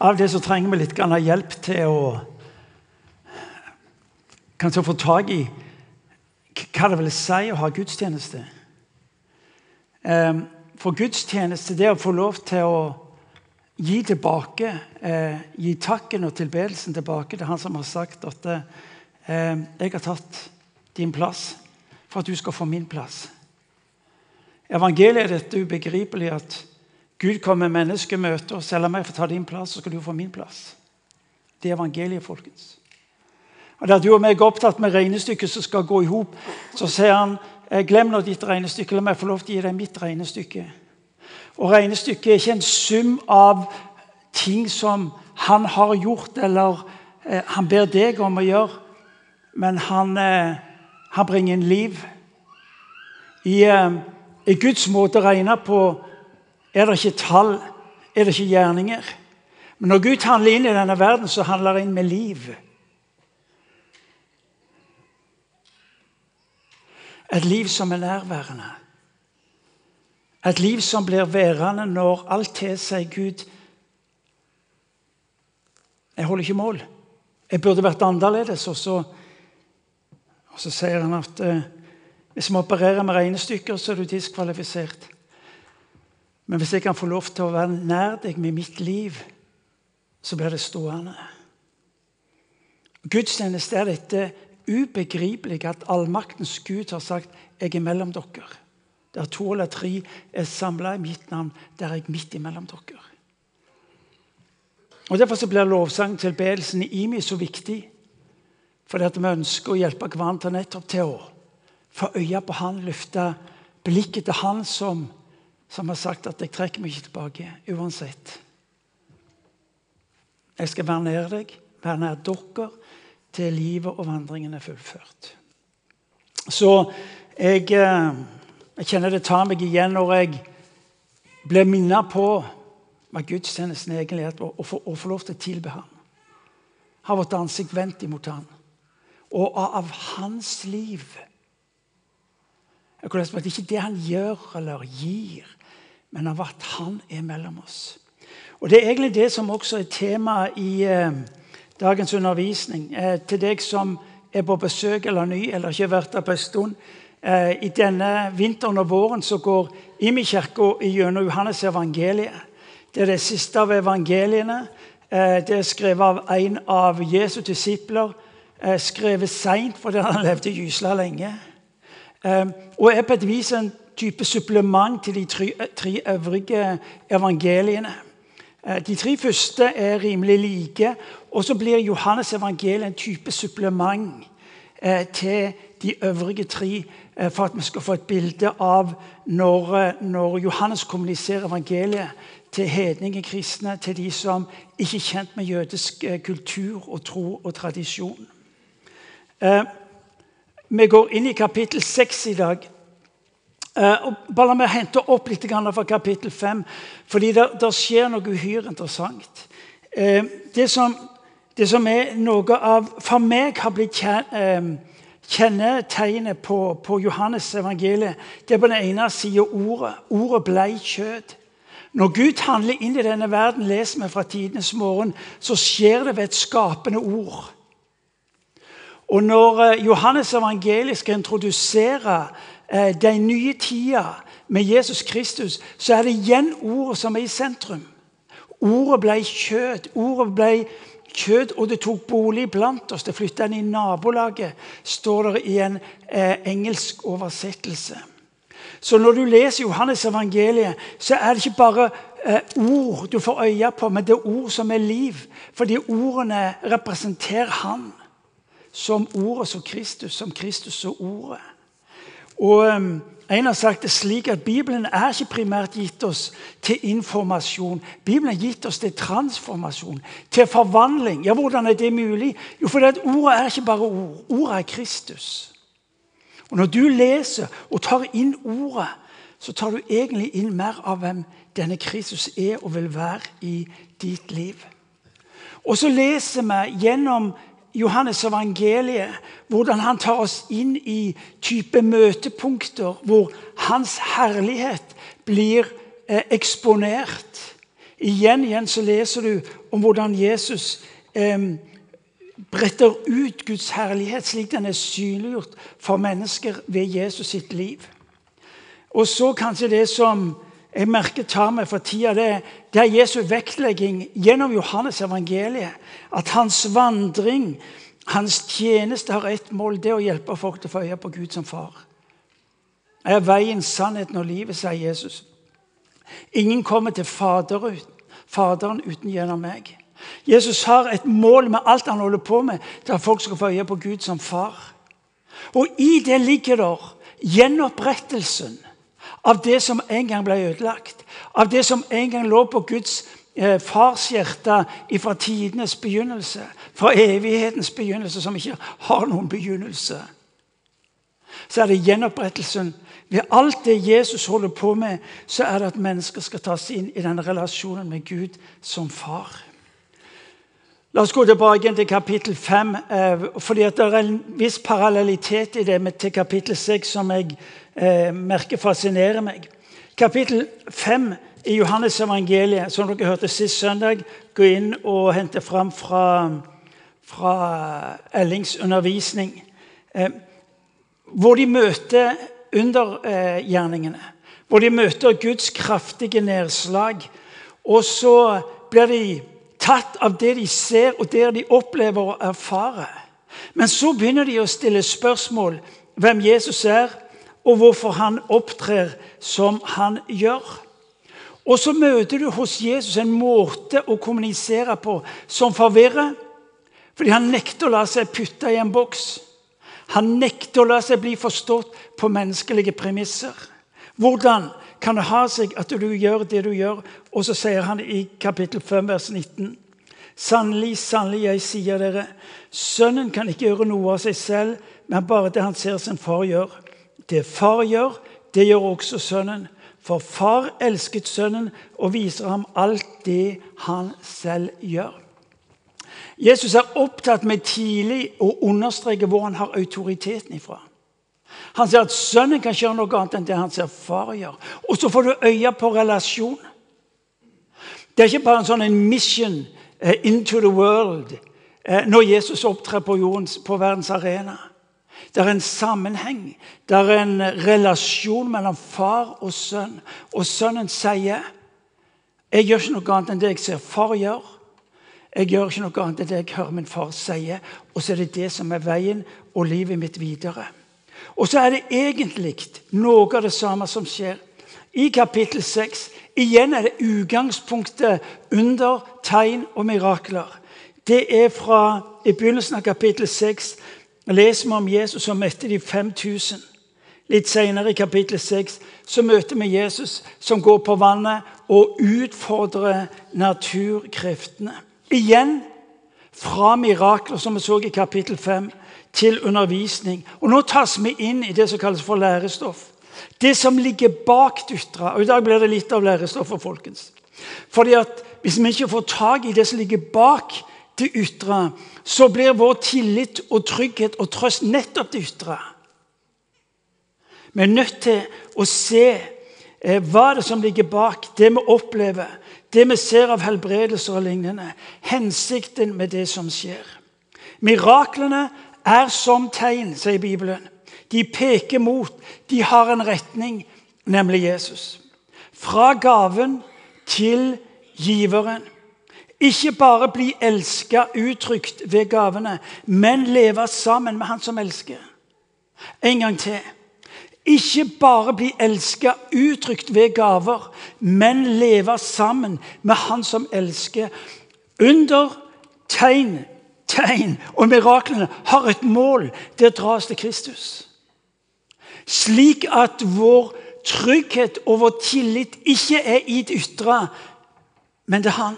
Av det så trenger vi litt hjelp til å kanskje få tak i hva det vil si å ha gudstjeneste. Ehm, for gudstjeneste, det å få lov til å gi tilbake, eh, gi takken og tilbedelsen tilbake til han som har sagt at eh, 'Jeg har tatt din plass for at du skal få min plass'. Evangeliet er dette ubegripelig at Gud kommer menneskemøte og selger meg for å ta din plass, så skal du få min plass. Det er evangeliet, folkens. Og Der du og meg er opptatt med regnestykket som skal gå i hop, så sier han glem nå ditt regnestykke, la meg få lov til å gi deg mitt regnestykke. Og regnestykket er ikke en sum av ting som han har gjort, eller eh, han ber deg om å gjøre, men han, eh, han bringer inn liv. I, eh, I, Guds måte å regne på er det ikke tall, er det ikke gjerninger. Men når Gud handler inn i denne verden, så handler det inn med liv. Et liv som er nærværende. Et liv som blir værende når alt tilsier Gud Jeg holder ikke mål. Jeg burde vært annerledes. Og så, og så sier han at eh, hvis vi opererer med regnestykker, så er du diskvalifisert. Men hvis jeg kan få lov til å være nær deg med mitt liv, så blir det stående. Gudstjeneste er dette ubegripelige at allmaktens Gud har sagt 'Jeg er mellom dere'. Der to eller tre er samla i mitt navn, der er jeg midt imellom dere. Og Derfor så blir lovsang tilbedelsen i IMI så viktig. Fordi at vi ønsker å hjelpe hverandre nettopp til å få øye på Han, løfte blikket til Han som, som har sagt at 'jeg trekker meg ikke tilbake uansett'. Jeg skal være nær deg, være nær dere, til livet og vandringen er fullført. Så jeg eh, jeg kjenner det tar meg igjen når jeg blir minnet på hva gudstjenesten egentlig er, og få lov til å tilbe ham. Har vårt ansikt vendt imot ham. Og av hans liv. Jeg at Ikke det han gjør eller gir, men av at han er mellom oss. Og Det er egentlig det som også er tema i eh, dagens undervisning. Eh, til deg som er på besøk eller ny eller ikke har vært der på en stund. Eh, I denne vinteren og våren så går Imi-kirka gjennom Johannes evangeliet. Det er det siste av evangeliene. Eh, det er skrevet av en av Jesu disipler. Eh, skrevet seint fordi han levde gysla lenge. Og er på et vis en type supplement til de tre, tre øvrige evangeliene. De tre første er rimelig like, og så blir Johannes evangeliet en type supplement til de øvrige tre Eh, for at vi skal få et bilde av når, eh, når Johannes kommuniserer evangeliet til hedninge kristne, til de som ikke er kjent med jødisk eh, kultur og tro og tradisjon. Eh, vi går inn i kapittel 6 i dag. Eh, og bare La meg hente opp litt fra kapittel 5, fordi det, skjer noe uhyre interessant. Eh, det, som, det, som, er noe av For meg har blitt Kjennetegnet på, på Johannes evangeliet det er på den ene sida ordet. Ordet blei kjød. Når Gud handler inn i denne verden, leser vi fra tidenes morgen, så skjer det ved et skapende ord. Og når eh, Johannes evangeliet skal introdusere eh, den nye tida med Jesus Kristus, så er det igjen ordet som er i sentrum. Ordet ble kjøtt. Ordet ble kjøtt, og det tok bolig blant oss. Det flytta inn i nabolaget, står det i en eh, engelsk oversettelse. Så når du leser Johannes evangeliet, så er det ikke bare eh, ord du får øye på, men det er ord som er liv. Fordi ordene representerer Han som ordet som Kristus, som Kristus som ordet. Og en har sagt det slik at Bibelen er ikke primært gitt oss til informasjon. Bibelen er gitt oss til transformasjon, til forvandling. Ja, Hvordan er det mulig? Jo, fordi at ordet er ikke bare ord. Ordet er Kristus. Og Når du leser og tar inn ordet, så tar du egentlig inn mer av hvem denne Kristus er og vil være i ditt liv. Og så leser vi gjennom Johannes evangeliet, hvordan han tar oss inn i type møtepunkter hvor hans herlighet blir eh, eksponert Igjen igjen så leser du om hvordan Jesus eh, bretter ut Guds herlighet slik den er synliggjort for mennesker ved Jesus sitt liv. Og så kanskje det som jeg merker tar meg for tida, det, det er Jesu vektlegging gjennom Johannes evangeliet. At hans vandring, hans tjeneste, har ett mål. Det å hjelpe folk til å få øye på Gud som far. Jeg er veien, sannheten og livet, sier Jesus. Ingen kommer til Faderen uten gjennom meg. Jesus har et mål med alt han holder på med, til at folk skal få øye på Gud som far. Og i det ligger der gjenopprettelsen av det som en gang ble ødelagt. Av det som en gang lå på Guds eh, fars hjerte fra tidenes begynnelse. Fra evighetens begynnelse, som ikke har noen begynnelse. Så er det gjenopprettelsen. Ved alt det Jesus holder på med, så er det at mennesker skal tas inn i denne relasjonen med Gud som far. La oss gå tilbake til kapittel 5. Eh, fordi Det er en viss parallellitet i det til kapittel 6 som jeg eh, merker fascinerer meg. Kapittel 5 i Johannes evangeliet, som dere hørte sist søndag, gå inn og hente fram fra, fra Ellings undervisning. Eh, hvor de møter undergjerningene. Hvor de møter Guds kraftige nedslag. Og så blir de tatt av det de ser og det de opplever og erfarer. Men så begynner de å stille spørsmål hvem Jesus er, og hvorfor han opptrer som han gjør. Og så møter du hos Jesus en måte å kommunisere på som forvirrer. Fordi han nekter å la seg putte i en boks. Han nekter å la seg bli forstått på menneskelige premisser. Hvordan kan det ha seg at du gjør det du gjør? Og så sier han i kapittel 5, vers 19.: Sannelig, sannelig, jeg sier dere, sønnen kan ikke gjøre noe av seg selv, men bare det han ser sin far gjør. Det far gjør, det gjør også sønnen. For far elsket sønnen og viser ham alt det han selv gjør. Jesus er opptatt med tidlig å understreke hvor han har autoriteten ifra. Han sier at sønnen kan gjøre noe annet enn det han ser far gjør. Og så får du øye på relasjon. Det er ikke bare en sånn en mission eh, into the world eh, når Jesus opptrer på, på verdens arena. Det er en sammenheng, det er en relasjon mellom far og sønn. Og sønnen sier, 'Jeg gjør ikke noe annet enn det jeg ser far gjør.' Jeg gjør ikke noe annet enn det jeg hører min far si. Og så er det det som er veien og livet mitt videre. Og så er det egentlig noe av det samme som skjer i kapittel 6. Igjen er det utgangspunktet under tegn og mirakler. Det er fra i begynnelsen av kapittel 6. leser vi om Jesus som møtte de 5000. Litt senere i kapittel 6 så møter vi Jesus som går på vannet og utfordrer naturkreftene. Igjen fra mirakler, som vi så i kapittel 5, til undervisning. Og Nå tas vi inn i det som kalles for lærestoff. Det som ligger bak det ytre. Og I dag blir det litt av lærestoffet, folkens. Fordi at Hvis vi ikke får tak i det som ligger bak det ytre, så blir vår tillit og trygghet og trøst nettopp det ytre. Vi er nødt til å se eh, hva det som ligger bak det vi opplever, det vi ser av helbredelser og lignende. Hensikten med det som skjer. Miraklene er som tegn, sier Bibelen. De peker mot, de har en retning, nemlig Jesus. Fra gaven til giveren. Ikke bare bli elska uttrykt ved gavene, men leve sammen med han som elsker. En gang til. Ikke bare bli elska uttrykt ved gaver, men leve sammen med Han som elsker. Under, tegn, tegn og miraklene har et mål. Det dras til Kristus. Slik at vår trygghet og vår tillit ikke er i det ytre, men det er Han.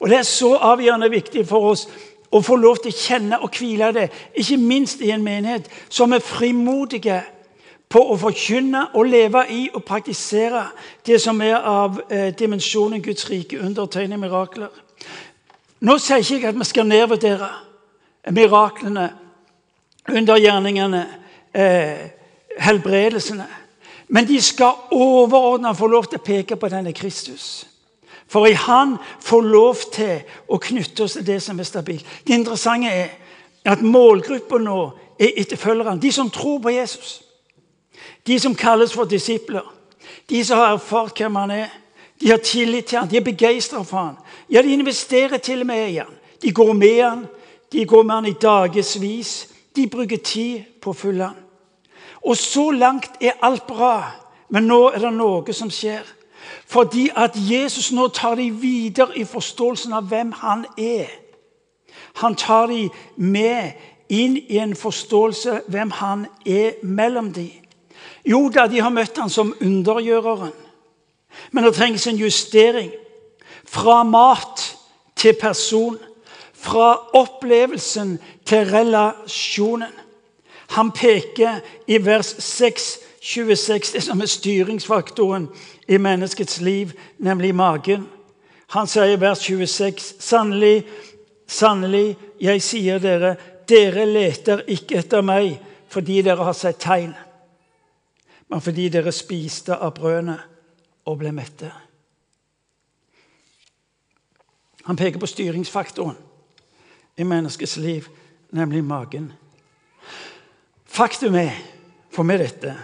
Og Det er så avgjørende viktig for oss å få lov til å kjenne og hvile det, ikke minst i en menighet som er frimodige på å forkynne og leve i og praktisere det som er av eh, dimensjonen Guds rike, undertegne mirakler. Nå sier jeg ikke at vi skal nedvurdere miraklene, undergjerningene, eh, helbredelsene. Men de skal overordna få lov til å peke på denne Kristus. For i Han får lov til å knytte oss til det som er stabilt. Det interessante er at målgruppa nå er etterfølgerne. De som tror på Jesus. De som kalles for disipler. De som har erfart hvem han er. De har tillit til han, de er begeistra for han. Ja, de investerer til og med i han. De går med han, de går med han i dagevis. De bruker tid på å følge han. Og så langt er alt bra, men nå er det noe som skjer. Fordi at Jesus nå tar de videre i forståelsen av hvem han er. Han tar de med inn i en forståelse hvem han er mellom de. Jo da, de har møtt han som undergjøreren. Men det trengs en justering. Fra mat til person. Fra opplevelsen til relasjonen. Han peker i vers 6, 26, det som er styringsfaktoren i menneskets liv, nemlig magen. Han sier i vers 26.: Sannelig, sannelig, jeg sier dere, dere leter ikke etter meg fordi dere har sett tegn, men fordi dere spiste av brødene og ble mette. Han peker på styringsfaktoren i menneskets liv, nemlig magen. Faktum er for meg dette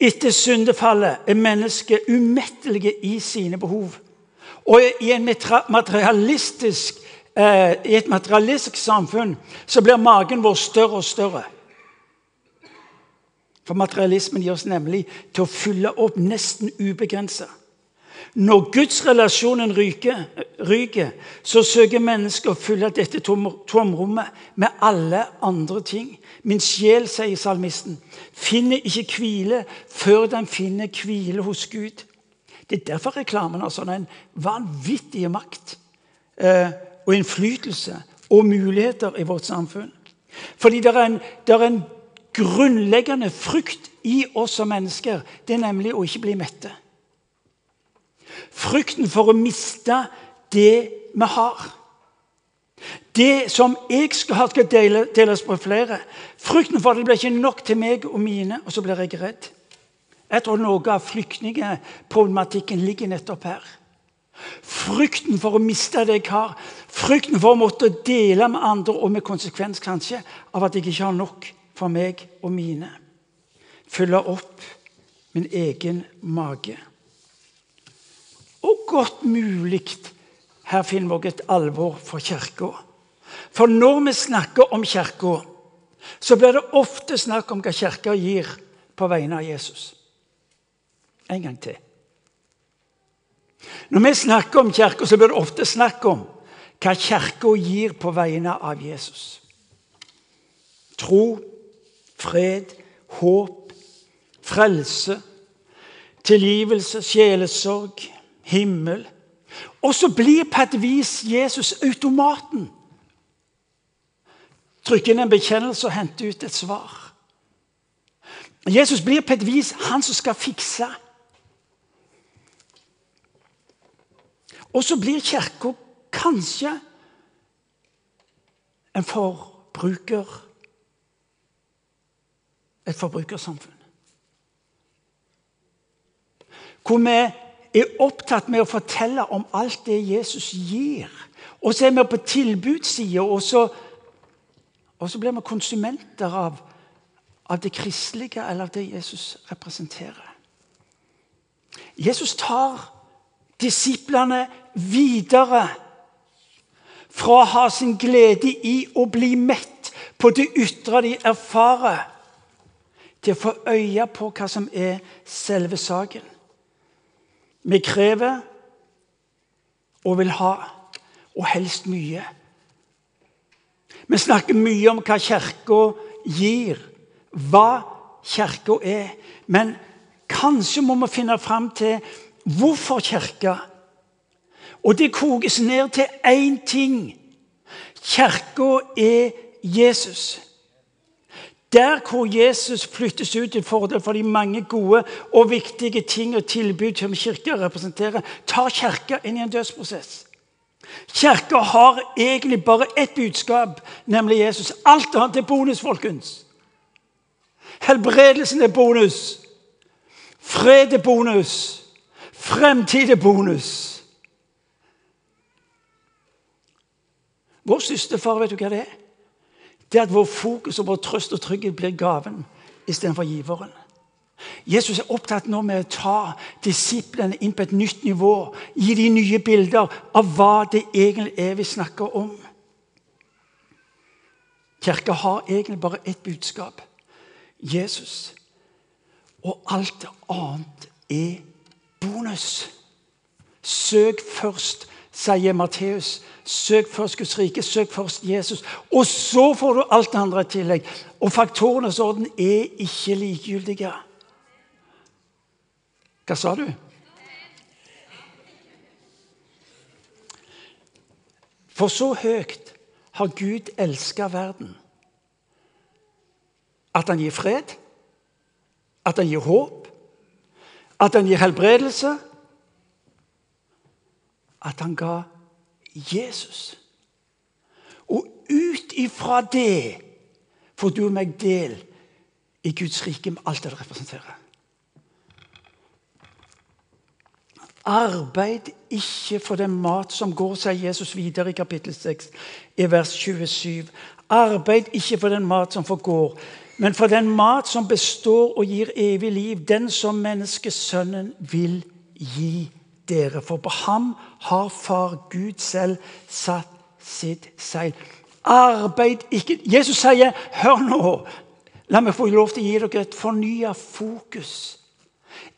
etter syndefallet er mennesket umettelige i sine behov. Og i, materialistisk, eh, i et materialistisk samfunn så blir magen vår større og større. For materialismen gir oss nemlig til å fylle opp nesten ubegrensa. Når gudsrelasjonen ryker, ryker, så søker mennesket å fylle dette tomrommet med alle andre ting. Min sjel, sier salmisten, finner ikke hvile før den finner hvile hos Gud. Det er derfor reklamen har sånn en vanvittig makt eh, og innflytelse og muligheter i vårt samfunn. Fordi det er, en, det er en grunnleggende frykt i oss som mennesker. Det er nemlig å ikke bli mette. Frykten for å miste det vi har. Det som jeg skal ha, skal dele, deles på flere. Frykten for at det blir ikke nok til meg og mine, og så blir jeg redd. Jeg tror noe av flyktningproblematikken ligger nettopp her. Frykten for å miste det jeg har. Frykten for å måtte dele med andre, og med konsekvens kanskje av at jeg ikke har nok for meg og mine. Fylle opp min egen mage. Og godt mulig her finner vi et alvor for Kirka. For når vi snakker om Kirka, så blir det ofte snakk om hva Kirka gir på vegne av Jesus. En gang til. Når vi snakker om Kirka, så blir det ofte snakk om hva Kirka gir på vegne av Jesus. Tro, fred, håp, frelse, tilgivelse, sjelesorg himmel. Og så blir på et vis Jesus automaten. trykker inn en bekjennelse og hente ut et svar. Jesus blir på et vis han som skal fikse. Og så blir Kirka kanskje en forbruker Et forbrukersamfunn. Hvor vi er opptatt med å fortelle om alt det Jesus gir. Og så er vi på tilbudssida, og, og, så blir vi konsumenter av, av det kristelige eller av det Jesus representerer. Jesus tar disiplene videre fra å ha sin glede i å bli mett på det ytre de erfarer, til å få øye på hva som er selve saken. Vi krever og vil ha, og helst mye. Vi snakker mye om hva Kirka gir, hva Kirka er. Men kanskje må vi finne fram til hvorfor Kirka. Og det kokes ned til én ting. Kirka er Jesus. Der hvor Jesus flyttes ut til fordel for de mange gode og viktige ting og tilbud som kirka representerer, tar kirka inn i en dødsprosess. Kirka har egentlig bare ett budskap, nemlig Jesus. Alt annet er bonus, folkens. Helbredelsen er bonus. Fred er bonus. Fremtid er bonus. Vår søsterfar, vet du hva det er? Det er at vår fokus og vår trøst og trygghet blir gaven istedenfor giveren. Jesus er opptatt nå med å ta disiplene inn på et nytt nivå. Gi de nye bilder av hva det egentlig er vi snakker om. Kirka har egentlig bare ett budskap Jesus. Og alt annet er bonus. Søk først, sier Matteus. Søk først Guds rike, søk først Jesus. Og så får du alt det andre i tillegg. Og faktorenes orden er ikke likegyldige. Hva sa du? For så høyt har Gud elska verden at han gir fred, at han gir håp, at han gir helbredelse. At han ga Jesus. Og ut ifra det får du og meg del i Guds rike med alt det det representerer. Arbeid ikke for den mat som går, sier Jesus videre i kapittel 6, i vers 27. Arbeid ikke for den mat som forgår, men for den mat som består og gir evig liv, den som menneskesønnen vil gi dere. For på ham har Far Gud selv satt sitt seil. Arbeid ikke Jesus sier, 'Hør nå, la meg få lov til å gi dere et fornya fokus'.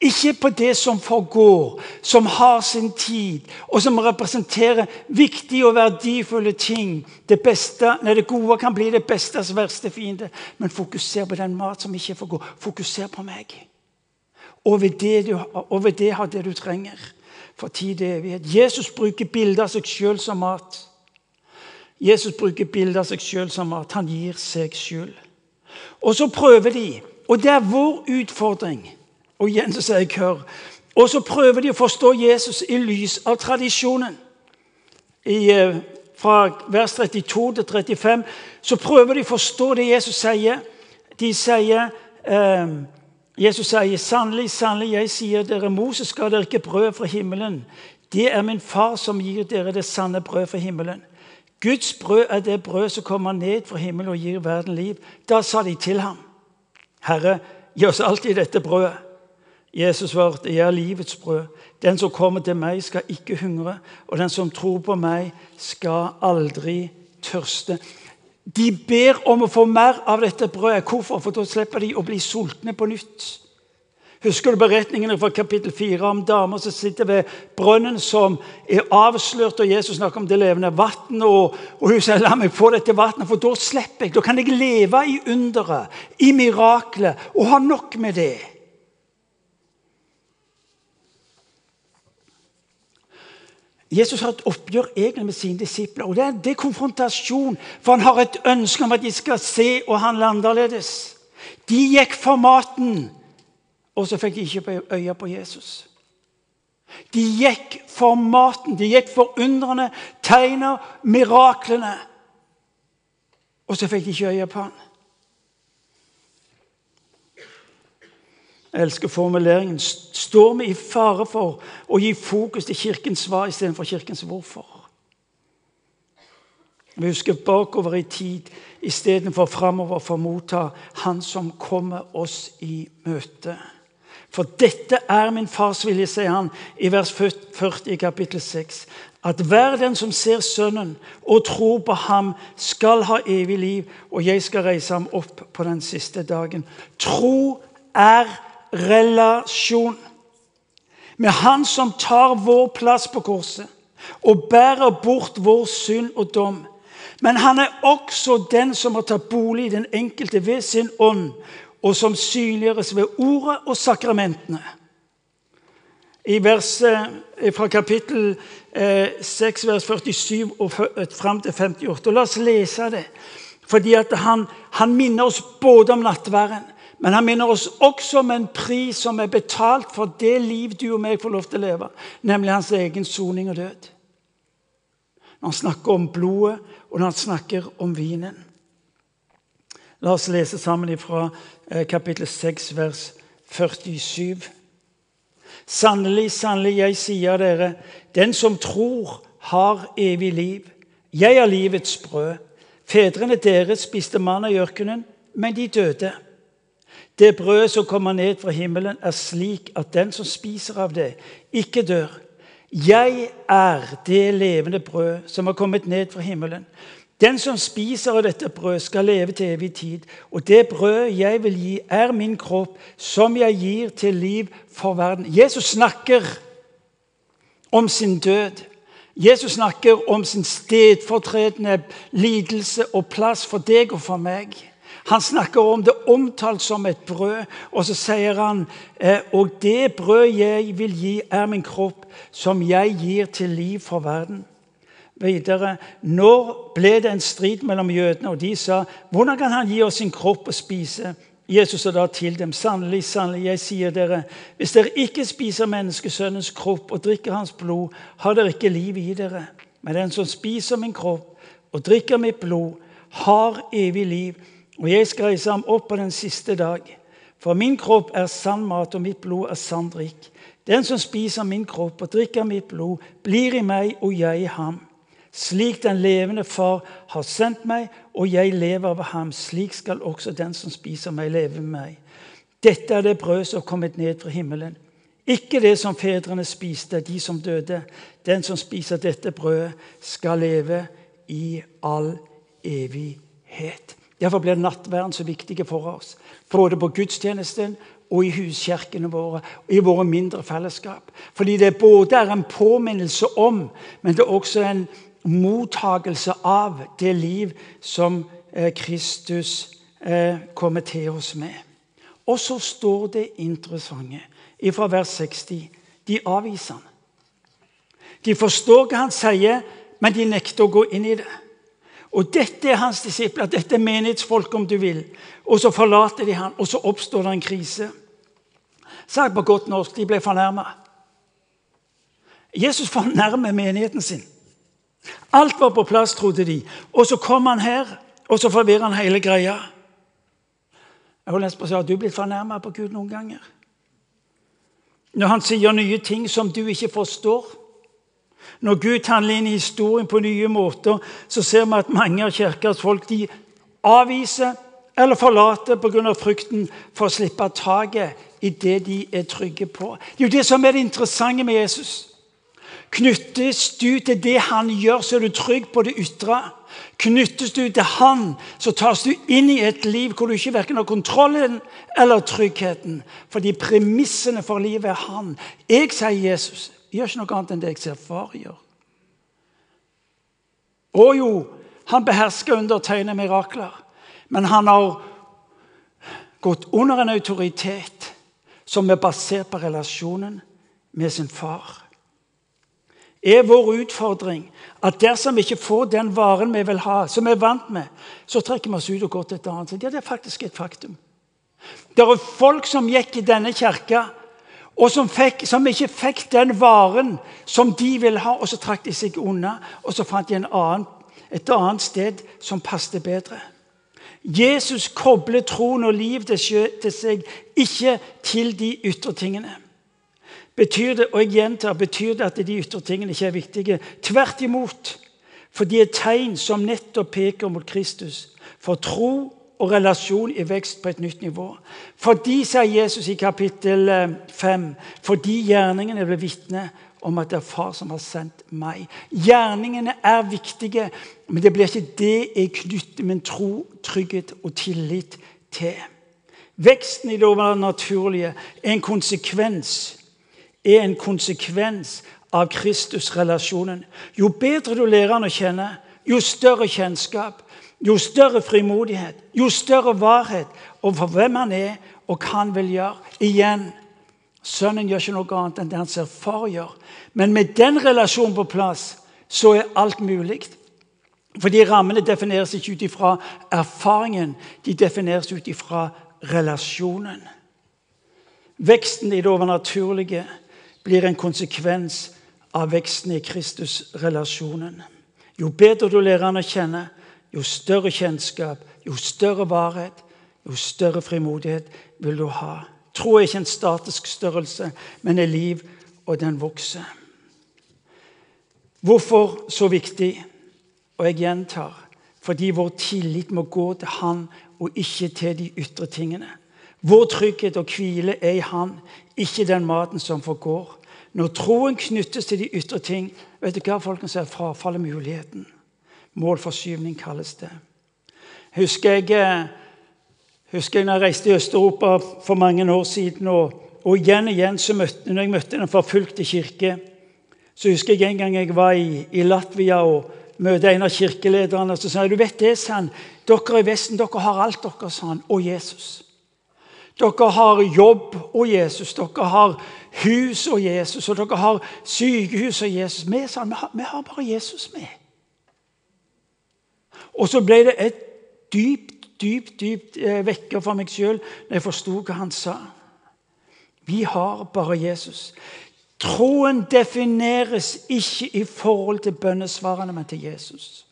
Ikke på det som forgår, som har sin tid, og som representerer viktige og verdifulle ting. Det, beste, nei, det gode kan bli det bestes verste fiende. Men fokuser på den mat som ikke forgår. Fokuser på meg. Og ved det, du, og ved det har det du trenger for tid og evighet. Jesus bruker bilder av seg sjøl som mat. Jesus bruker bilder av seg sjøl som mat. Han gir seg sjøl. Og så prøver de, og det er vår utfordring og igjen så sier jeg hør. Og så prøver de å forstå Jesus i lys av tradisjonen. I, eh, fra vers 32 til 35 så prøver de å forstå det Jesus sier. De sier eh, Jesus sier, 'Sannelig, sannelig, jeg sier dere, Moses ga dere ikke brød fra himmelen.' 'Det er min far som gir dere det sanne brød fra himmelen.' Guds brød er det brød som kommer ned fra himmelen og gir verden liv. Da sa de til ham, 'Herre, gi oss alltid dette brødet.' Jesus svarte, 'Jeg er livets brød. Den som kommer til meg, skal ikke hungre.' 'Og den som tror på meg, skal aldri tørste.' De ber om å få mer av dette brødet. Hvorfor? For da slipper de å bli sultne på nytt. Husker du beretningene fra kapittel 4 om damer som sitter ved brønnen, som er avslørt, og Jesus snakker om det levende vannet, Og, og, hun sier 'la meg få dette vannet, for da slipper jeg'. Da kan jeg leve i underet, i miraklet, og ha nok med det. Jesus har et oppgjør egentlig med sine disipler. og Det er, det er konfrontasjon, for han har et ønske om at de skal se og handle annerledes. De gikk for maten, og så fikk de ikke øye på Jesus. De gikk for maten, de gikk for undrene, tegner, miraklene. Og så fikk de ikke øye på ham. Jeg elsker formuleringen. Står vi i fare for å gi fokus til kirkens svar istedenfor kirkens hvorfor? Vi husker bakover i tid istedenfor framover for å motta Han som kommer oss i møte. For dette er min fars vilje, sier han i vers 40 i kapittel 6. At hver den som ser Sønnen og tror på ham, skal ha evig liv, og jeg skal reise ham opp på den siste dagen. Tro er relasjon med Han som tar vår plass på korset og bærer bort vår synd og dom. Men han er også den som har tatt bolig i den enkelte ved sin ånd, og som synliggjøres ved ordet og sakramentene. I verset eh, fra kapittel 6, eh, vers 47 og fram til 58. Og la oss lese det. Fordi han, han minner oss både om nattværen men han minner oss også om en pris som er betalt for det liv du og meg får lov til å leve, nemlig hans egen soning og død. Når han snakker om blodet, og når han snakker om vinen. La oss lese sammen fra eh, kapittel 6, vers 47. Sannelig, sannelig, jeg sier dere, den som tror, har evig liv. Jeg er livets brød. Fedrene deres spiste mann i ørkenen, men de døde. Det brødet som kommer ned fra himmelen, er slik at den som spiser av det, ikke dør. Jeg er det levende brød som har kommet ned fra himmelen. Den som spiser av dette brød, skal leve til evig tid. Og det brødet jeg vil gi, er min kropp, som jeg gir til liv for verden. Jesus snakker om sin død. Jesus snakker om sin stedfortredende lidelse og plass for deg og for meg. Han snakker om det omtalt som et brød, og så sier han eh, og det brød jeg vil gi, er min kropp, som jeg gir til liv for verden. Videre, Når ble det en strid mellom jødene, og de sa hvordan kan han gi oss sin kropp å spise? Jesus sa da til dem, sannelig, sannelig, jeg sier dere, hvis dere ikke spiser menneskesønnens kropp og drikker hans blod, har dere ikke liv i dere. Men den som spiser min kropp og drikker mitt blod, har evig liv, og jeg skal reise ham opp på den siste dag. For min kropp er sann mat, og mitt blod er sann drikk. Den som spiser min kropp og drikker mitt blod, blir i meg og jeg i ham. Slik den levende Far har sendt meg, og jeg lever av ham, slik skal også den som spiser meg, leve med meg. Dette er det brød som er kommet ned fra himmelen. Ikke det som fedrene spiste, de som døde. Den som spiser dette brødet, skal leve i all evighet. Derfor blir nattverden så viktig for oss. Både på gudstjenesten og i huskirkene våre, og i våre mindre fellesskap. Fordi det både er en påminnelse om, men det er også en mottagelse av det liv som eh, Kristus eh, kommer til oss med. Og så står det interessante fra vers 60. De avviser han. De forstår hva han sier, men de nekter å gå inn i det. Og Dette er hans disipler, dette er menighetsfolk, om du vil. Og så forlater de han, og så oppstår det en krise. Sagt på godt norsk de ble fornærma. Jesus fornærmer menigheten sin. Alt var på plass, trodde de. Og så kom han her, og så forvirrer han hele greia. Jeg har nesten på Har du blitt fornærma på Gud noen ganger? Når han sier nye ting som du ikke forstår? Når Gud handler inn i historien på nye måter, så ser vi at mange av kirkas folk de avviser eller forlater pga. frykten for å slippe taket i det de er trygge på. Det er jo det som er det interessante med Jesus. Knyttes du til det han gjør, så er du trygg på det ytre. Knyttes du til han, så tas du inn i et liv hvor du ikke verken har kontrollen eller tryggheten. Fordi premissene for livet er han. Jeg, sier Jesus, gjør ikke noe annet enn det jeg ser far gjør. Å jo, han behersker undertegne mirakler. Men han har gått under en autoritet som er basert på relasjonen med sin far er vår utfordring at dersom vi ikke får den varen vi vil ha, som vi er vant med, så trekker vi oss ut og går til et annet. Ja, det er faktisk et faktum. Det er folk som gikk i denne kirka, og som, fikk, som ikke fikk den varen som de ville ha, og så trakk de seg unna. Og så fant de annen, et annet sted som passet bedre. Jesus kobler troen og liv til seg, ikke til de ytre tingene. Betyr det og jeg gjentar, betyr det at de ytre tingene ikke er viktige? Tvert imot. For de er tegn som nettopp peker mot Kristus. For tro og relasjon i vekst på et nytt nivå. Fordi, sier Jesus i kapittel 5, eh, fordi gjerningene ble vitne om at det er far som har sendt meg. Gjerningene er viktige, men det blir ikke det jeg knytter min tro, trygghet og tillit til. Veksten i det overnaturlige er en konsekvens er en konsekvens av Kristus-relasjonen. Jo bedre du lærer han å kjenne, jo større kjennskap, jo større frimodighet, jo større varhet overfor hvem han er og hva han vil gjøre. Igjen, Sønnen gjør ikke noe annet enn det han ser far gjør. Men med den relasjonen på plass så er alt mulig. Fordi rammene defineres ikke ut ifra erfaringen, de defineres ut ifra relasjonen. Veksten i det overnaturlige blir en konsekvens av veksten i Kristus-relasjonen. Jo bedre du lærer han å kjenne, jo større kjennskap, jo større varhet, jo større frimodighet vil du ha Tro er ikke en statisk størrelse, men er liv, og den vokser. Hvorfor så viktig? Og jeg gjentar fordi vår tillit må gå til Han og ikke til de ytre tingene. Vår trygghet og hvile er i Han, ikke den maten som forgår. Når troen knyttes til de ytre ting, vet du hva folkens er frafallet muligheten. Målforskyvning kalles det. Husker jeg, eh, husker jeg når jeg reiste i Øst-Europa for mange år siden. Og, og igjen og igjen så møtte, når jeg møtte den forfulgte kirke, så husker jeg en gang jeg var i, i Latvia og møtte en av kirkelederne. og Så sa jeg du vet det, sa han, dere i Vesten dere har alt dere, sa han, og Jesus. Dere har jobb og Jesus, dere har hus og Jesus, og dere har sykehus og Jesus. Vi, sa han, vi har, bare Jesus med. Og så ble det et dypt, dypt, dypt eh, vekker for meg sjøl når jeg forsto hva han sa. Vi har bare Jesus. Troen defineres ikke i forhold til bønnesvarene, men til Jesus.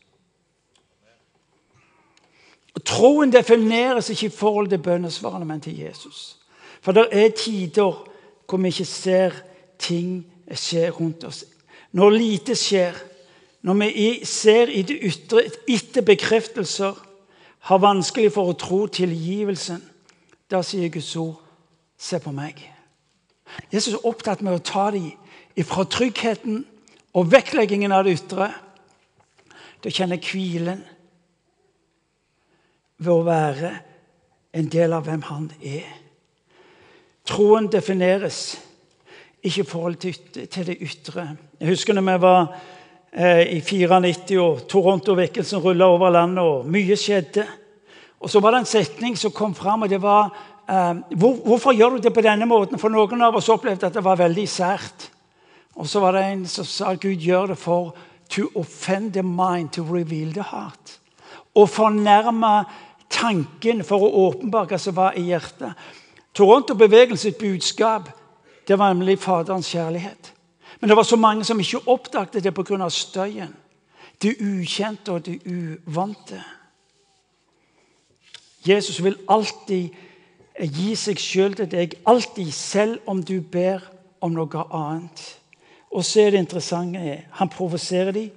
Troen defineres ikke i forhold til bønnesvarene, men til Jesus. For det er tider hvor vi ikke ser ting skje rundt oss. Når lite skjer, når vi ser i det ytre etter bekreftelser, har vanskelig for å tro tilgivelsen, da sier Guds ord, se på meg. Jesus er opptatt med å ta dem fra tryggheten og vektleggingen av det ytre til å kjenne hvilen ved å være en del av hvem han er. Troen defineres ikke i forhold til det ytre. Jeg husker når vi var i 94 og Toronto-vekkelsen rulla over landet, og mye skjedde. Og Så var det en setning som kom fram, og det var eh, hvor, Hvorfor gjør du det på denne måten? For noen av oss opplevde at det var veldig sært. Og så var det en som sa Gud gjør det for to offend the mind, to reveal the heart. Å fornærme tanken for å åpenbare hva som var i hjertet. Toronto-bevegelsens budskap det var nemlig Faderens kjærlighet. Men det var så mange som ikke oppdaget det pga. støyen. Det ukjente og det uvante. Jesus vil alltid gi seg sjøl til deg, alltid, selv om du ber om noe annet. Og så er det interessante han provoserer dem,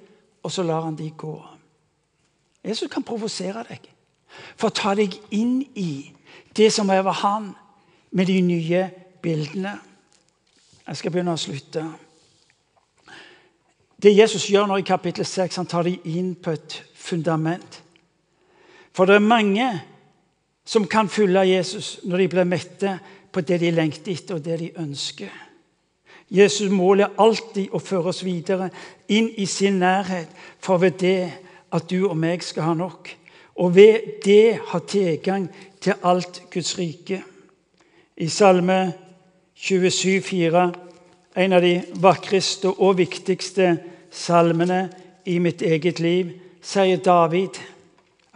og så lar han dem gå. Jesus kan provosere deg for å ta deg inn i det som er over han, med de nye bildene. Jeg skal begynne å slutte. Det Jesus gjør nå i kapittel 6, han tar dem inn på et fundament. For det er mange som kan følge Jesus når de blir mette på det de lengter etter, og det de ønsker. Jesus' mål er alltid å føre oss videre inn i sin nærhet, for ved det at du og meg skal ha nok. Og ved det ha tilgang til alt Guds rike. I Salme 27, 27,4, en av de vakreste og viktigste salmene i mitt eget liv, sier David.: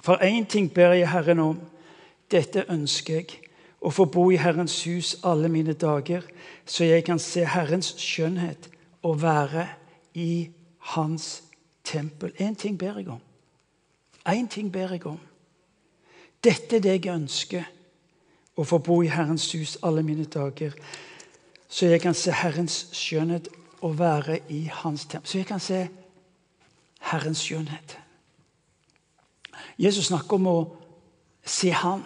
For én ting ber jeg Herren om, dette ønsker jeg, å få bo i Herrens hus alle mine dager så jeg kan se Herrens skjønnhet og være i Hans tempel. Én ting ber jeg om. Én ting ber jeg om. Dette er det jeg ønsker. Å få bo i Herrens hus alle mine dager. Så jeg kan se Herrens skjønnhet og være i Hans tempel. Så jeg kan se Herrens skjønnhet. Jesus snakker om å se Han,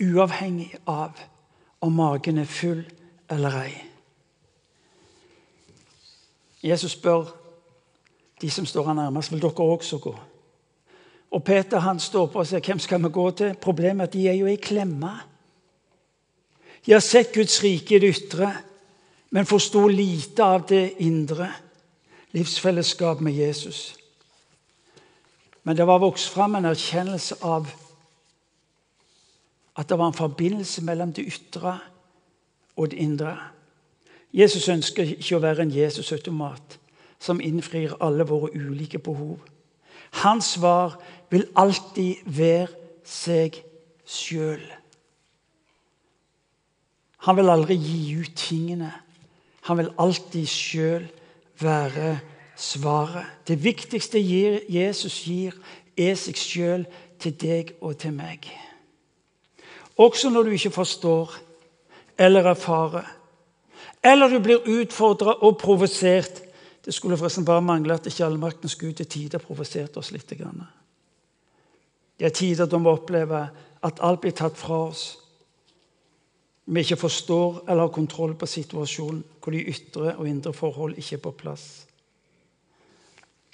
uavhengig av om magen er full eller ei. Jesus spør de som står her nærmest, vil dere også gå. Og Peter han står på og sier, 'Hvem skal vi gå til?' Problemet er at de er jo i klemme. De har sett Guds rike i det ytre, men forsto lite av det indre. Livsfellesskap med Jesus. Men det var vokst fram en erkjennelse av at det var en forbindelse mellom det ytre og det indre. Jesus ønsker ikke å være en Jesus-automat som innfrir alle våre ulike behov. Hans svar vil alltid være seg sjøl. Han vil aldri gi ut tingene. Han vil alltid sjøl være svaret. Det viktigste Jesus gir, er seg sjøl til deg og til meg. også når du ikke forstår eller erfarer. Eller du blir utfordra og provosert. Det skulle forresten bare mangle at ikke allmaktens Gud til tider provoserte oss litt. Det er tider da vi opplever at alt blir tatt fra oss. Vi ikke forstår eller har kontroll på situasjonen, hvor de ytre og indre forhold ikke er på plass.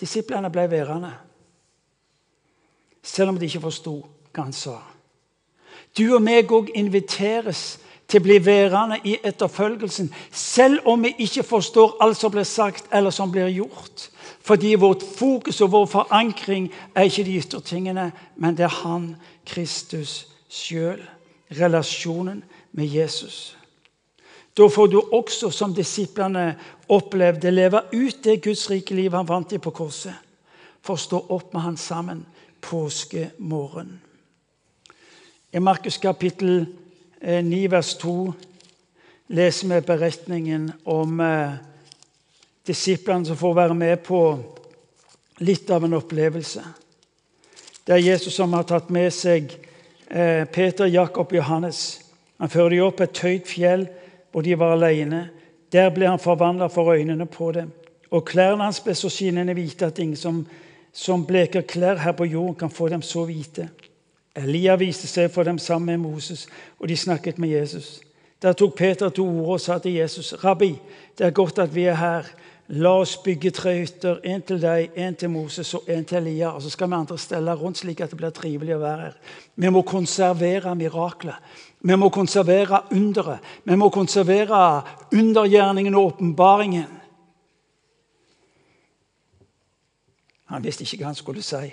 Disiplene ble værende, selv om de ikke forsto hva han sa. Du og meg òg inviteres til å bli værende i etterfølgelsen, selv om vi ikke forstår alt som blir sagt eller som blir gjort. Fordi vårt fokus og vår forankring er ikke de ytre tingene, men det er Han, Kristus sjøl. Relasjonen med Jesus. Da får du også, som disiplene opplevde, leve ut det Guds rike liv han vant i på korset. For å stå opp med han sammen påskemorgen. I Markus kapittel 9, eh, vers 2 leser vi beretningen om eh, disiplene som får være med på litt av en opplevelse. Det er Jesus som har tatt med seg eh, Peter, Jakob og Johannes. Han førte dem opp et høyt fjell hvor de var alene. Der ble han forvandla for øynene på dem. Og klærne hans ble så skinnende hvite at ingen som, som bleker klær her på jorden, kan få dem så hvite. Elia viste seg for dem sammen med Moses, og de snakket med Jesus. Der tok Peter til orde og sa til Jesus.: Rabbi, det er godt at vi er her. La oss bygge tre hytter, en til deg, en til Moses og en til Elia. Og så skal vi andre stelle rundt slik at det blir trivelig å være her. Vi må konservere miraklet. Vi må konservere underet. Vi må konservere undergjerningen og åpenbaringen. Han visste ikke hva han skulle si.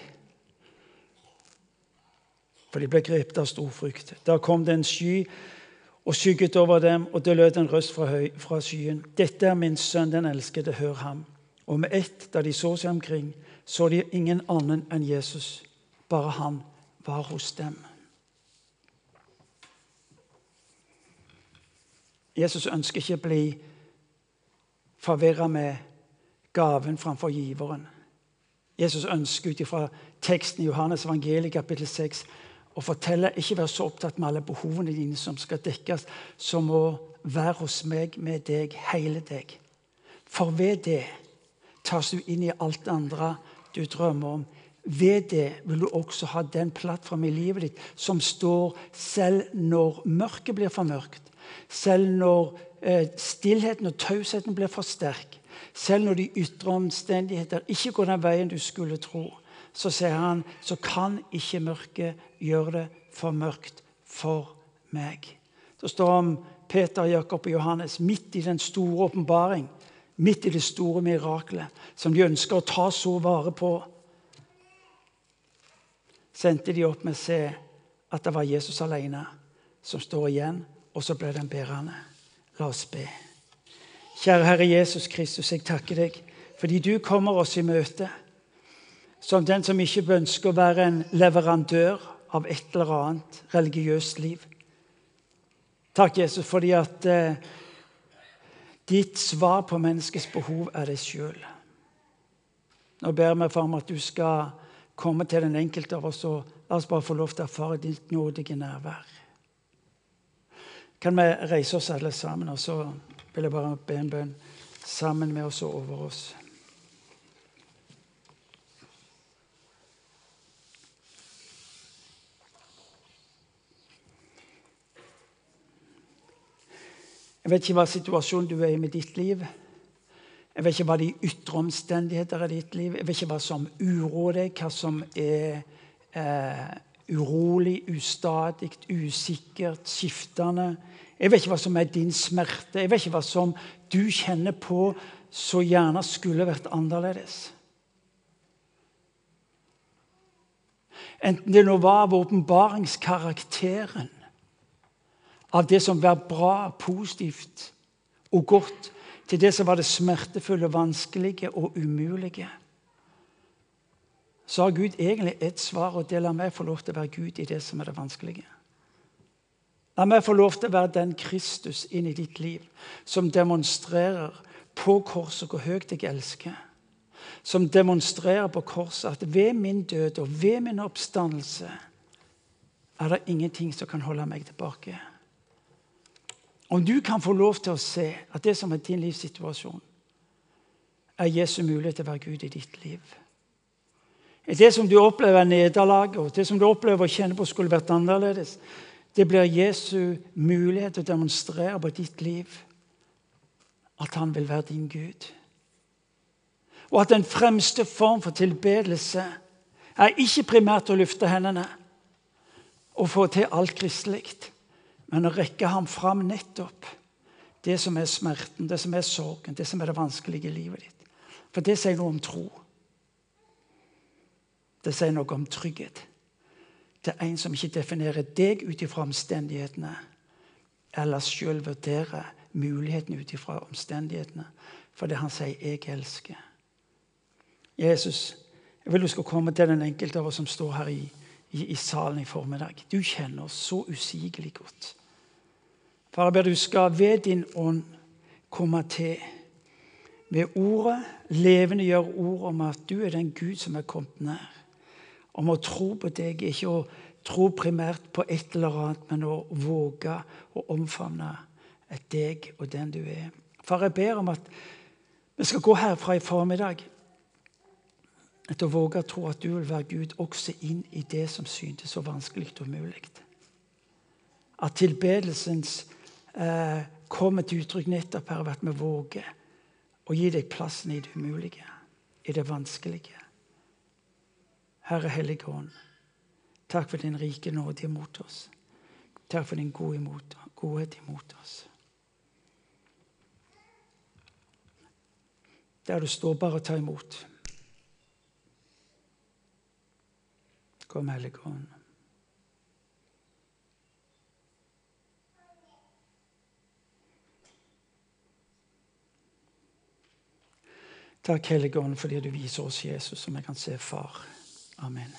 For de ble grepet av stor frykt. Da kom det en sky og skygget over dem, og det lød en røst fra, høy, fra skyen. Dette er min sønn, den elskede, hør ham. Og med ett, da de så seg omkring, så de ingen annen enn Jesus. Bare han var hos dem. Jesus ønsker ikke å bli forvirra med gaven framfor giveren. Jesus ønsker ut ifra teksten i Johannes evangeliet kapittel 6 å fortelle ikke være så opptatt med alle behovene dine som skal dekkes, som å være hos meg med deg, hele deg. For ved det tas du inn i alt det andre du drømmer om. Ved det vil du også ha den plattformen i livet ditt som står selv når mørket blir for mørkt. Selv når eh, stillheten og tausheten blir for sterk. Selv når de ytre omstendigheter ikke går den veien du skulle tro. Så sier han så kan ikke mørket gjøre det for mørkt for meg. Det står om Peter, Jakob og Johannes midt i den store åpenbaring. Midt i det store miraklet som de ønsker å ta så vare på. Sendte de opp med å se at det var Jesus alene som står igjen og så ble den bærende. La oss be. Kjære Herre Jesus Kristus, jeg takker deg fordi du kommer oss i møte som den som ikke ønsker å være en leverandør av et eller annet religiøst liv. Takk, Jesus, fordi at eh, ditt svar på menneskets behov er deg sjøl. Nå ber vi for at du skal komme til den enkelte av oss og la oss bare få lov til å erfare ditt nådige nærvær kan vi reise oss alle sammen, og så vil jeg bare be en bønn sammen med oss og over oss. Jeg vet ikke hva situasjonen du er i med ditt liv. Jeg vet ikke hva de ytre omstendigheter er i ditt liv. Jeg vet ikke hva som uroer deg, hva som er eh, urolig, ustadig, usikkert, skiftende. Jeg vet ikke hva som er din smerte. Jeg vet ikke hva som du kjenner på så gjerne skulle vært annerledes. Enten det nå var av åpenbaringskarakteren, av det som var bra, positivt og godt, til det som var det smertefulle, vanskelige og umulige, så har Gud egentlig ett svar, og det lar meg få lov til å være Gud i det som er det vanskelige. La meg få lov til å være den Kristus inn i ditt liv som demonstrerer på korset hvor høyt jeg elsker. Som demonstrerer på korset at ved min død og ved min oppstandelse er det ingenting som kan holde meg tilbake. Om du kan få lov til å se at det som er din livssituasjon, er Jesu mulighet til å være Gud i ditt liv. Det som du opplever er nederlag, og det som du opplever å kjenne på skulle vært annerledes, det blir Jesu mulighet til å demonstrere på ditt liv at han vil være din Gud. Og at den fremste form for tilbedelse er ikke primært å løfte hendene og få til alt kristelig, men å rekke ham fram nettopp det som er smerten, det som er sorgen, det som er det vanskelige i livet ditt. For det sier noe om tro. Det sier noe om trygghet. Det er en som ikke definerer deg ut ifra omstendighetene, eller sjøl vurderer mulighetene ut ifra omstendighetene. For det han sier 'jeg elsker'. Jesus, jeg vil du skal komme til den enkelte av oss som står her i, i, i salen i formiddag. Du kjenner oss så usigelig godt. Far, jeg ber du skal ved din ånd komme til ved ordet, levende gjøre ord om at du er den Gud som er kommet nær. Om å tro på deg, ikke å tro primært på et eller annet, men å våge å omfavne deg og den du er. Far, jeg ber om at vi skal gå herfra i formiddag etter å våge å tro at du vil være Gud også inn i det som syntes så vanskelig og umulig. At tilbedelsens eh, kommer til uttrykk nettopp her ved at vi våger å gi deg plassen i det umulige, i det vanskelige. Herre Hellige Ånd, takk for din rike nåde imot oss. Takk for din gode imot, godhet imot oss. Der du står, bare ta imot. Kom, Hellige Ånd. Takk, Hellige Ånd, fordi du viser oss Jesus, som jeg kan se Far. Amen.